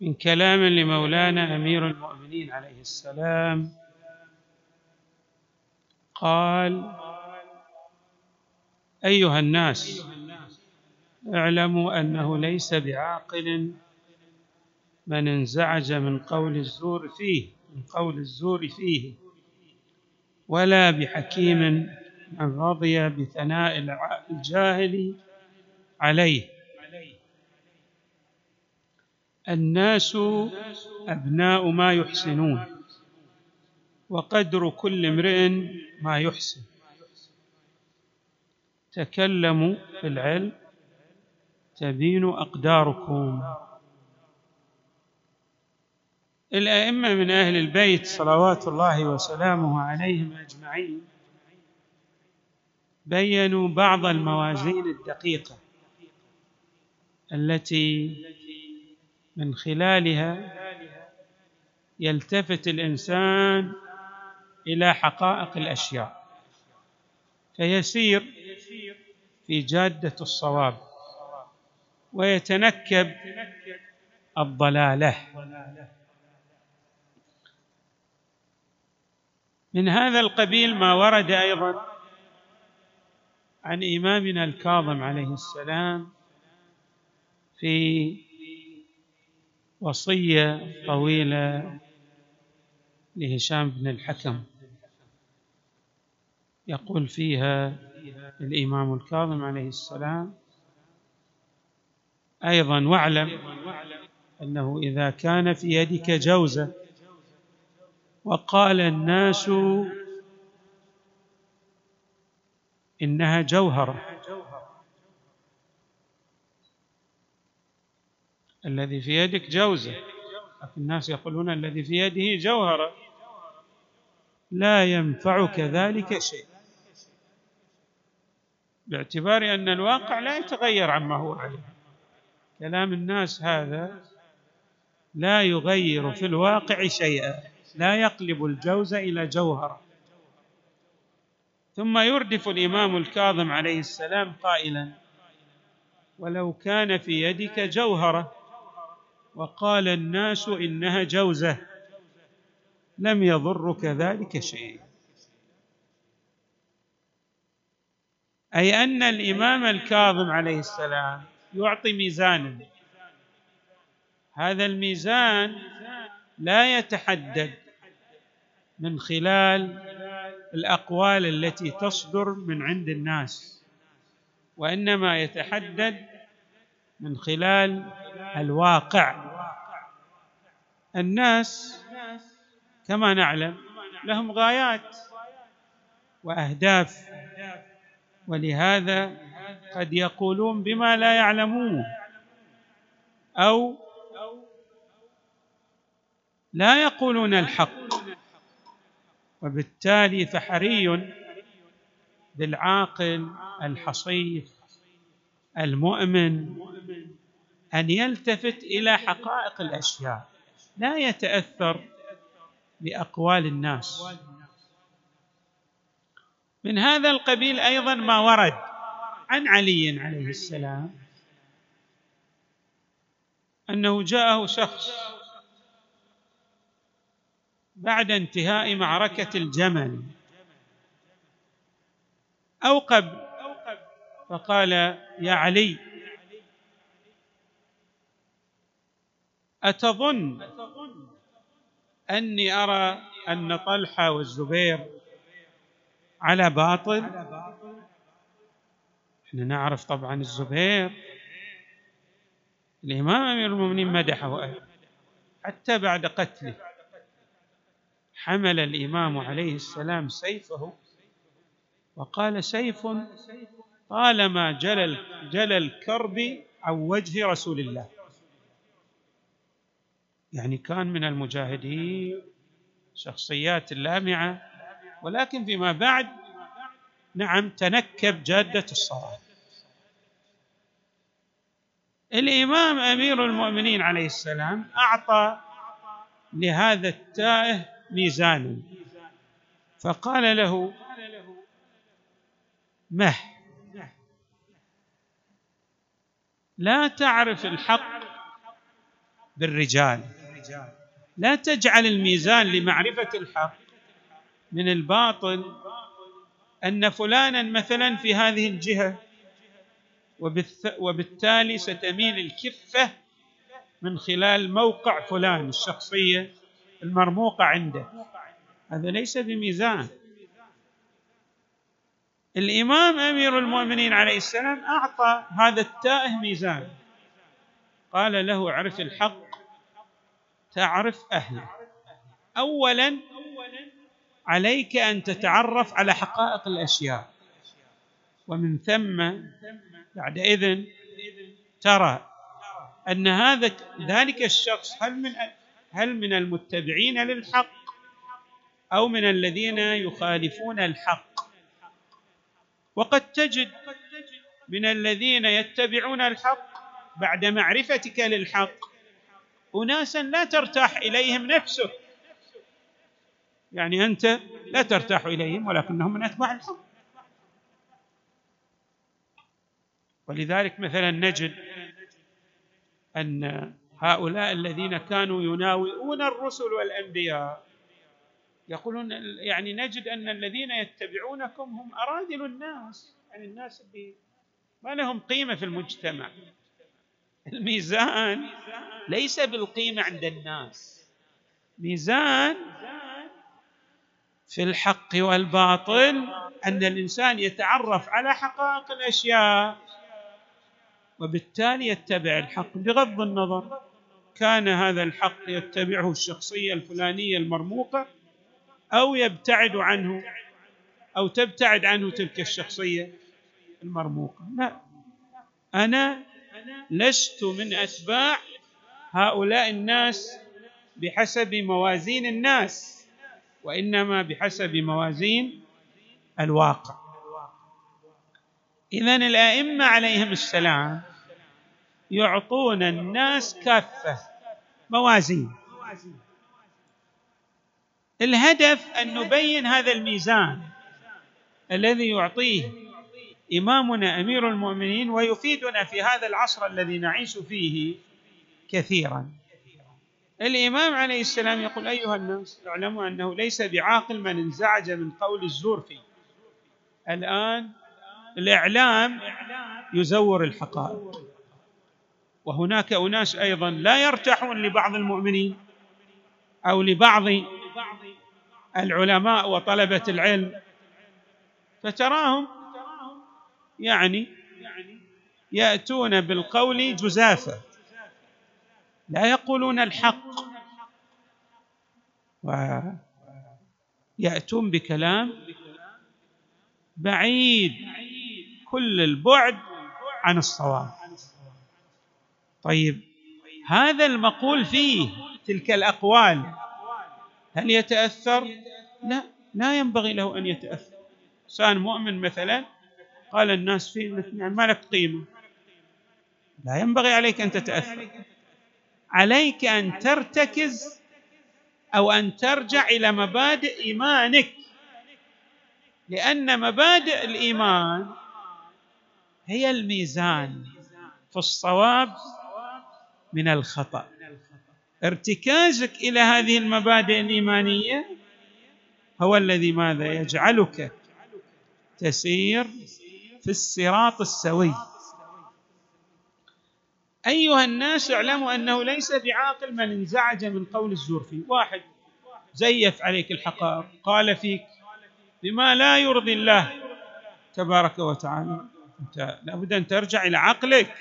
من كلام لمولانا أمير المؤمنين عليه السلام قال أيها الناس اعلموا أنه ليس بعاقل من انزعج من قول الزور فيه من قول الزور فيه ولا بحكيم من رضي بثناء الجاهل عليه. الناس أبناء ما يحسنون وقدر كل امرئ ما يحسن. تكلموا في العلم تبين أقداركم. الأئمة من أهل البيت صلوات الله وسلامه عليهم أجمعين بينوا بعض الموازين الدقيقة التي من خلالها يلتفت الإنسان إلى حقائق الأشياء فيسير في جادة الصواب ويتنكب الضلالة. من هذا القبيل ما ورد أيضا عن إمامنا الكاظم عليه السلام في وصية طويلة لهشام بن الحكم. يقول فيها الإمام الكاظم عليه السلام أيضا واعلم أنه إذا كان في يدك جوزة وقال الناس إنها جوهرة الذي في يدك جوزة. الناس يقولون الذي في يده جوهرة. لا ينفعك ذلك شيء. باعتبار أن الواقع لا يتغير عما هو عليه. كلام الناس هذا لا يغير في الواقع شيئا. لا يقلب الجوز إلى جوهرة. ثم يردف الإمام الكاظم عليه السلام قائلا ولو كان في يدك جوهرة وقال الناس إنها جوزة لم يضرك ذلك شيء. أي أن الإمام الكاظم عليه السلام يعطي ميزانا. هذا الميزان لا يتحدد من خلال الأقوال التي تصدر من عند الناس وإنما يتحدد من خلال الواقع. الناس كما نعلم لهم غايات وأهداف ولهذا قد يقولون بما لا يعلمون أو لا يقولون الحق. وبالتالي فحري بالعاقل الحصيف المؤمن أن يلتفت إلى حقائق الأشياء لا يتأثر بأقوال الناس. من هذا القبيل أيضا ما ورد عن علي عليه السلام أنه جاءه شخص بعد انتهاء معركة الجمل أو قبل فقال يا علي أتظن أني أرى أن طلحة والزبير على باطل؟ إحنا نعرف طبعا الزبير الإمام أمير المؤمنين مدحه حتى بعد قتله حمل الإمام عليه السلام سيفه وقال سيف طالما جل جل الكرب عن وجه رسول الله. يعني كان من المجاهدين شخصيات لامعه ولكن فيما بعد نعم تنكب جادة الصواب الإمام أمير المؤمنين عليه السلام أعطى لهذا التائه ميزانا فقال له مه لا تعرف الحق بالرجال. لا تجعل الميزان لمعرفة الحق من الباطل. أن فلانا مثلا في هذه الجهة وبالتالي ستميل الكفة من خلال موقع فلان الشخصية المرموقة عنده. هذا ليس بميزان. الإمام أمير المؤمنين عليه السلام أعطى هذا التائه ميزان. قال له اعرف الحق تعرف أهله. اولا عليك أن تتعرف على حقائق الأشياء. ومن ثم بعدئذ ترى أن هذا ذلك الشخص هل من هل من المتبعين للحق أو من الذين يخالفون الحق؟ وقد تجد من الذين يتبعون الحق بعد معرفتك للحق اناسا لا ترتاح إليهم نفسك. يعني أنت لا ترتاح إليهم ولكنهم من أتباع الحق. ولذلك مثلا نجد أن هؤلاء الذين كانوا يناوئون الرسل والأنبياء يقولون يعني نجد أن الذين يتبعونكم هم أراذل الناس يعني الناس اللي ما لهم قيمة في المجتمع. الميزان ليس بالقيمة عند الناس. ميزان في الحق والباطل أن الإنسان يتعرف على حقائق الأشياء وبالتالي يتبع الحق بغض النظر. كان هذا الحق يتبعه الشخصية الفلانية المرموقة أو يبتعد عنه أو تبتعد عنه تلك الشخصية المرموقة. لا أنا لست من أتباع هؤلاء الناس بحسب موازين الناس وإنما بحسب موازين الواقع. اذا الأئمة عليهم السلام يعطون الناس كافة موازين. الهدف أن نبين هذا الميزان الذي يعطيه إمامنا أمير المؤمنين ويفيدنا في هذا العصر الذي نعيش فيه كثيرا. الإمام عليه السلام يقول أيها الناس اعلموا أنه ليس بعاقل من انزعج من قول الزور فيه. الآن الإعلام يزور الحقائق. وهناك أناس أيضا لا يرتاحون لبعض المؤمنين أو لبعض العلماء وطلبة العلم فتراهم يعني يأتون بالقول جزافة لا يقولون الحق ويأتون بكلام بعيد كل البعد عن الصواب. طيب هذا المقول فيه تلك الأقوال. هل يتأثر؟ لا لا ينبغي له أن يتأثر. إنسان مؤمن مثلا قال الناس فيه يعني ما لك قيمة. لا ينبغي عليك أن تتأثر. عليك أن ترتكز أو أن ترجع إلى مبادئ إيمانك. لأن مبادئ الإيمان هي الميزان في الصواب من الخطأ. ارتكازك إلى هذه المبادئ الإيمانية هو الذي ماذا يجعلك تسير في الصراط السوي. أيها الناس اعلموا أنه ليس بعاقل من انزعج من قول الزور فيه. واحد زيف عليك الحقائق قال فيك بما لا يرضي الله تبارك وتعالى. أنت لابد أن ترجع إلى عقلك.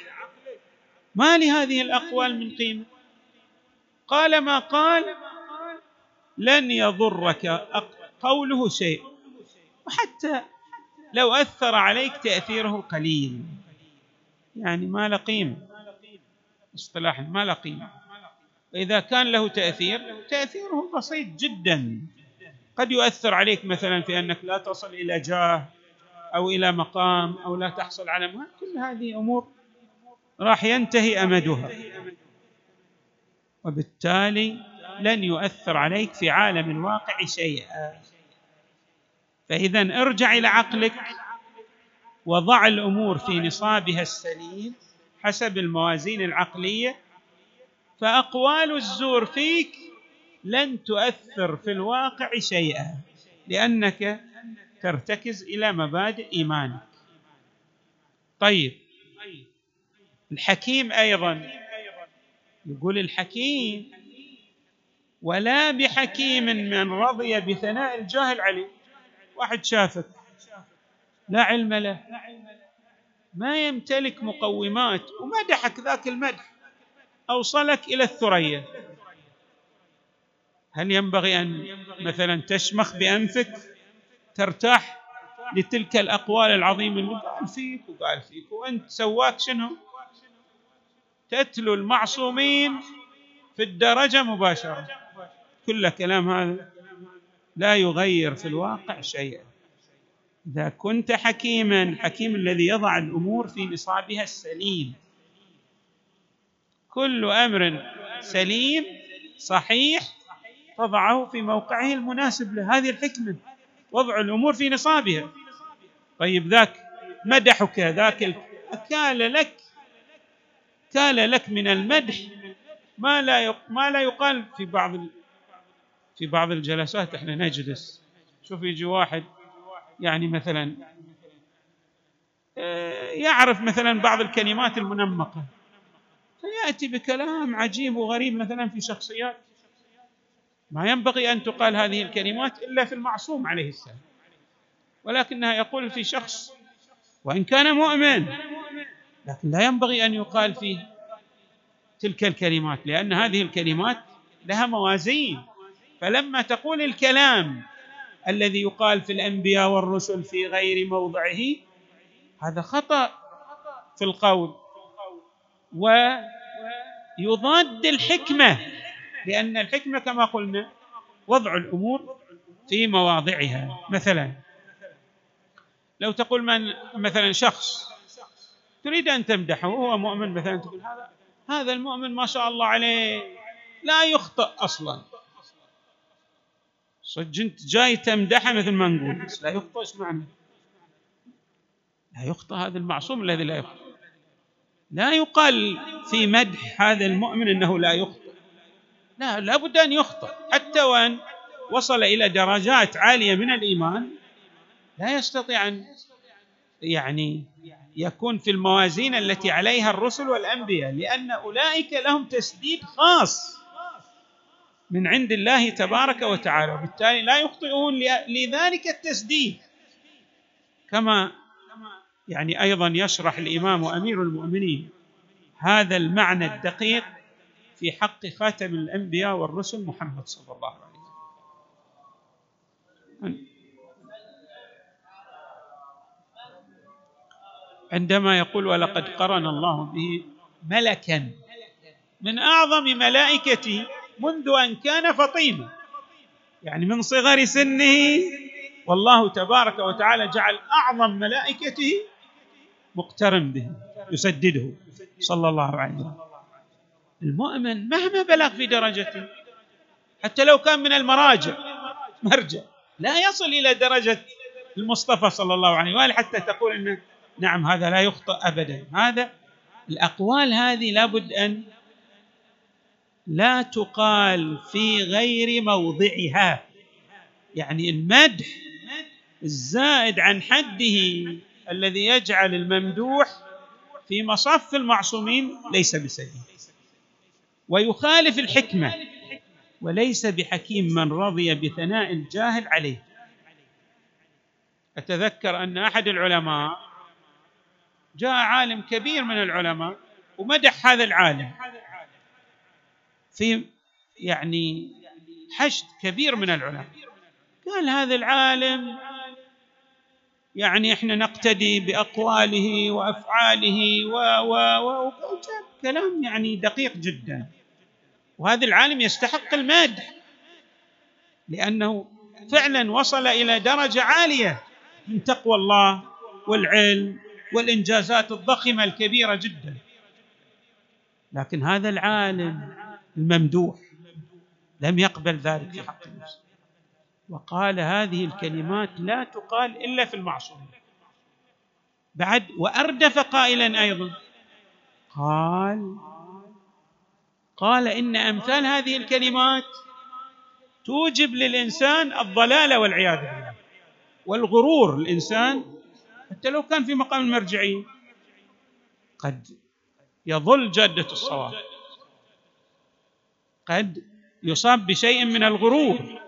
ما لهذه الأقوال من قيمة؟ قال ما قال؟ لن يضرك قوله شيء. وحتى لو أثر عليك تأثيره قليل. يعني ما له قيمة. اصطلاحا ما له قيمة. وإذا كان له تأثير تأثيره بسيط جدا. قد يؤثر عليك مثلا في أنك لا تصل إلى جاه أو إلى مقام أو لا تحصل على مال كل هذه أمور راح ينتهي أمدها. وبالتالي لن يؤثر عليك في عالم الواقع شيئا. فإذا ارجع إلى عقلك وضع الأمور في نصابها السليم حسب الموازين العقلية فأقوال الزور فيك لن تؤثر في الواقع شيئا لأنك ترتكز إلى مبادئ إيمانك. طيب الحكيم أيضا يقول الحكيم ولا بحكيم من رضي بثناء الجاهل عليه واحد شافك لا علم له. ما يمتلك مقومات ومدحك ذاك المدح. أوصلك إلى الثريا. هل ينبغي أن مثلا تشمخ بأنفك؟ ترتاح لتلك الأقوال العظيمة اللي قال فيك وقال فيك وأنت سواك شنو؟ تتلو المعصومين في الدرجة مباشرة. كل كلام هذا لا يغير في الواقع شيئا. إذا كنت حكيما حكيم الذي يضع الأمور في نصابها السليم. كل أمر سليم صحيح تضعه في موقعه المناسب له هذه الحكمة. وضع الأمور في نصابها. طيب ذاك مدحك ذاك كان لك. كان لك من المدح. ما لا ما لا يقال في بعض في بعض الجلسات إحنا نجلس. شوف يجي واحد يعني مثلا آه، يعرف مثلا بعض الكلمات المنمقة. فيأتي بكلام عجيب وغريب مثلا في شخصيات. ما ينبغي أن تقال هذه الكلمات إلا في المعصوم عليه السلام. ولكنها يقول في شخص وإن كان مؤمن لكن لا ينبغي أن يقال فيه تلك الكلمات لأن هذه الكلمات لها موازين. فلما تقول الكلام الذي يقال في الأنبياء والرسل في غير موضعه هذا خطأ في القول. ويضاد الحكمة لأن الحكمة كما قلنا وضع الأمور في مواضعها. مثلا لو تقول من مثلا شخص تريد أن تمدحه وهو مؤمن مثلا تقول هذا هذا المؤمن ما شاء الله عليه لا يخطئ أصلا. صدق أنت جاي تمدحه مثل ما نقول بس لا يخطئ إيش معنى؟ لا يخطئ هذا المعصوم الذي لا يخطئ لا يقال في مدح هذا المؤمن إنه لا يخطئ لا لابد أن يخطئ حتى وأن وصل إلى درجات عالية من الإيمان لا يستطيع أن يعني يكون في الموازين التي عليها الرسل والأنبياء لأن أولئك لهم تسديد خاص من عند الله تبارك وتعالى وبالتالي لا يخطئون لذلك التسديد. كما يعني أيضا يشرح الإمام أمير المؤمنين هذا المعنى الدقيق في حق خاتم الأنبياء والرسل محمد صلى الله عليه وسلم. عندما يقول ولقد قرن الله به ملكا من أعظم ملائكته منذ أن كان فطيما. يعني من صغر سنه والله تبارك وتعالى جعل أعظم ملائكته مقترن به يسدده صلى الله عليه وسلم. المؤمن مهما بلغ في درجته حتى لو كان من المراجع مرجع لا يصل إلى درجة المصطفى صلى الله عليه وآله حتى تقول إنه نعم هذا لا يخطئ ابدا. هذا الأقوال هذه لابد أن لا تقال في غير موضعها. يعني المدح الزائد عن حده الذي يجعل الممدوح في مصف المعصومين ليس بسليم ويخالف الحكمة وليس بحكيم من رضي بثناء الجاهل عليه. أتذكر أن أحد العلماء جاء عالم كبير من العلماء ومدح هذا العالم في يعني حشد كبير من العلماء. قال هذا العالم يعني إحنا نقتدي بأقواله وأفعاله و و و كلام يعني دقيق جدا. وهذا العالم يستحق المدح لأنه فعلا وصل إلى درجة عالية من تقوى الله والعلم والإنجازات الضخمة الكبيرة جدا. لكن هذا العالم الممدوح لم يقبل ذلك في حق نفسه وقال هذه الكلمات لا تقال إلا في المعصومين بعد وأردف قائلا أيضا قال قال إن أمثال هذه الكلمات توجب للإنسان الضلال والعياذ بالله والغرور. الإنسان حتى لو كان في مقام المرجعيه قد يظل جادة الصواب. قد يصاب بشيء من الغرور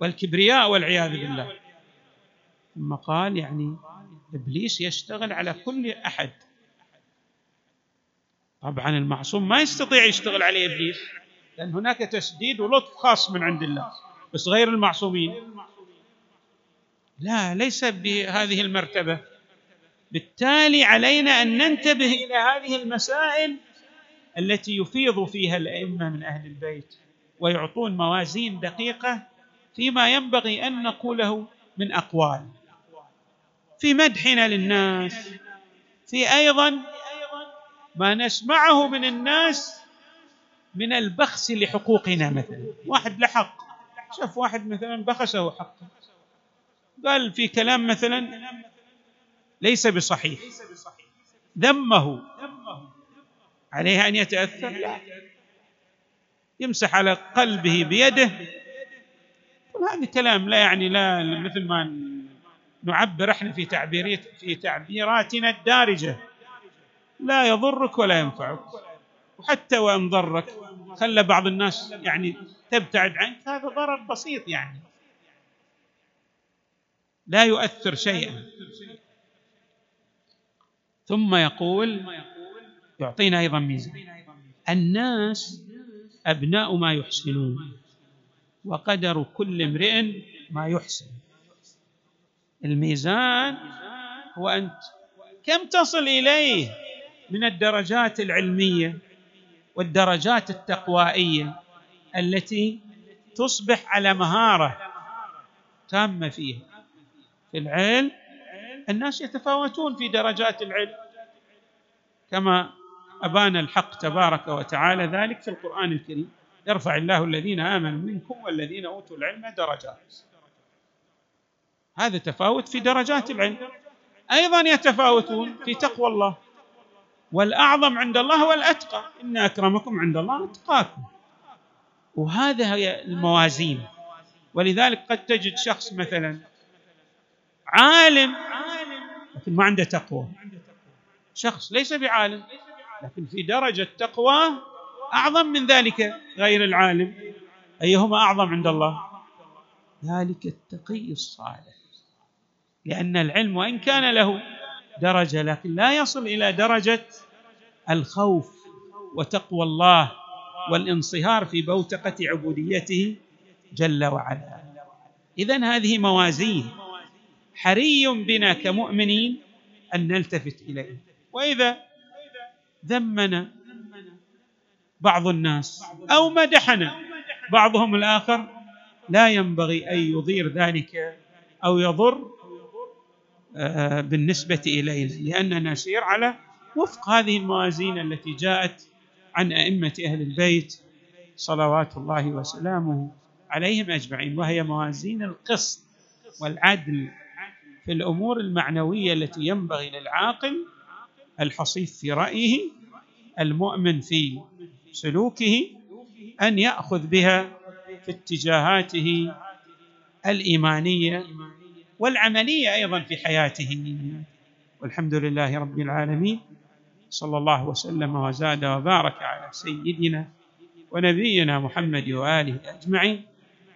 والكبرياء والعياذ بالله. ثم قال يعني إبليس يشتغل على كل أحد. طبعا المعصوم ما يستطيع يشتغل عليه إبليس لأن هناك تسديد ولطف خاص من عند الله بس غير المعصومين. لا ليس بهذه المرتبة. بالتالي علينا أن ننتبه إلى هذه المسائل التي يفيض فيها الأئمة من أهل البيت ويعطون موازين دقيقة فيما ينبغي أن نقوله من أقوال. في مدحنا للناس في أيضا ما نسمعه من الناس من البخس لحقوقنا مثلا. واحد لحق شاف واحد مثلا بخسه حقه قال في كلام مثلا ليس بصحيح. ذمه عليه أن يتأثر؟ لا. يمسح على قلبه بيده. هذا كلام لا يعني لا مثل ما نعبر إحنا في تعبيرات في تعبيراتنا الدارجة. لا يضرك ولا ينفعك. وحتى وإن ضرك خلى بعض الناس يعني تبتعد عنك. هذا ضرر بسيط يعني. لا يؤثر شيئا. ثم يقول يعطينا أيضا ميزه الناس أبناء ما يحسنون وقدر كل امرئ ما يحسن. الميزان هو أنت. كم تصل إليه؟ من الدرجات العلمية والدرجات التقوائية التي تصبح على مهارة تامة فيها. في العلم الناس يتفاوتون في درجات العلم. كما أبان الحق تبارك وتعالى ذلك في القرآن الكريم. يرفع الله الذين آمنوا منكم والذين أوتوا العلم درجات. هذا تفاوت في درجات العلم. أيضا يتفاوتون في تقوى الله. والأعظم عند الله هو الاتقى إن أكرمكم عند الله أتقاكم. وهذا هي الموازين. ولذلك قد تجد شخص مثلا عالم. لكن ما عنده تقوى. شخص ليس بعالم لكن في درجة تقوى أعظم من ذلك غير العالم. أيهما أعظم عند الله؟ ذلك التقي الصالح. لأن العلم وإن كان له درجة لكن لا يصل إلى درجة الخوف وتقوى الله والانصهار في بوتقة عبوديته جل وعلا. اذا هذه موازين. حري بنا كمؤمنين أن نلتفت إليه. وإذا ذمنا بعض الناس أو مدحنا بعضهم الآخر لا ينبغي أن يضير ذلك أو يضر آه، بالنسبة الينا لأننا نسير على وفق هذه الموازين التي جاءت عن أئمة أهل البيت صلوات الله وسلامه عليهم أجمعين وهي موازين القسط والعدل. في الأمور المعنوية التي ينبغي للعاقل الحصيف في رأيه المؤمن في سلوكه أن يأخذ بها في اتجاهاته الإيمانية والعملية أيضا في حياته. والحمد لله رب العالمين صلى الله وسلم وزاد وبارك على سيدنا ونبينا محمد وآله أجمعين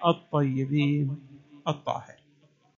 الطيبين الطاهرين.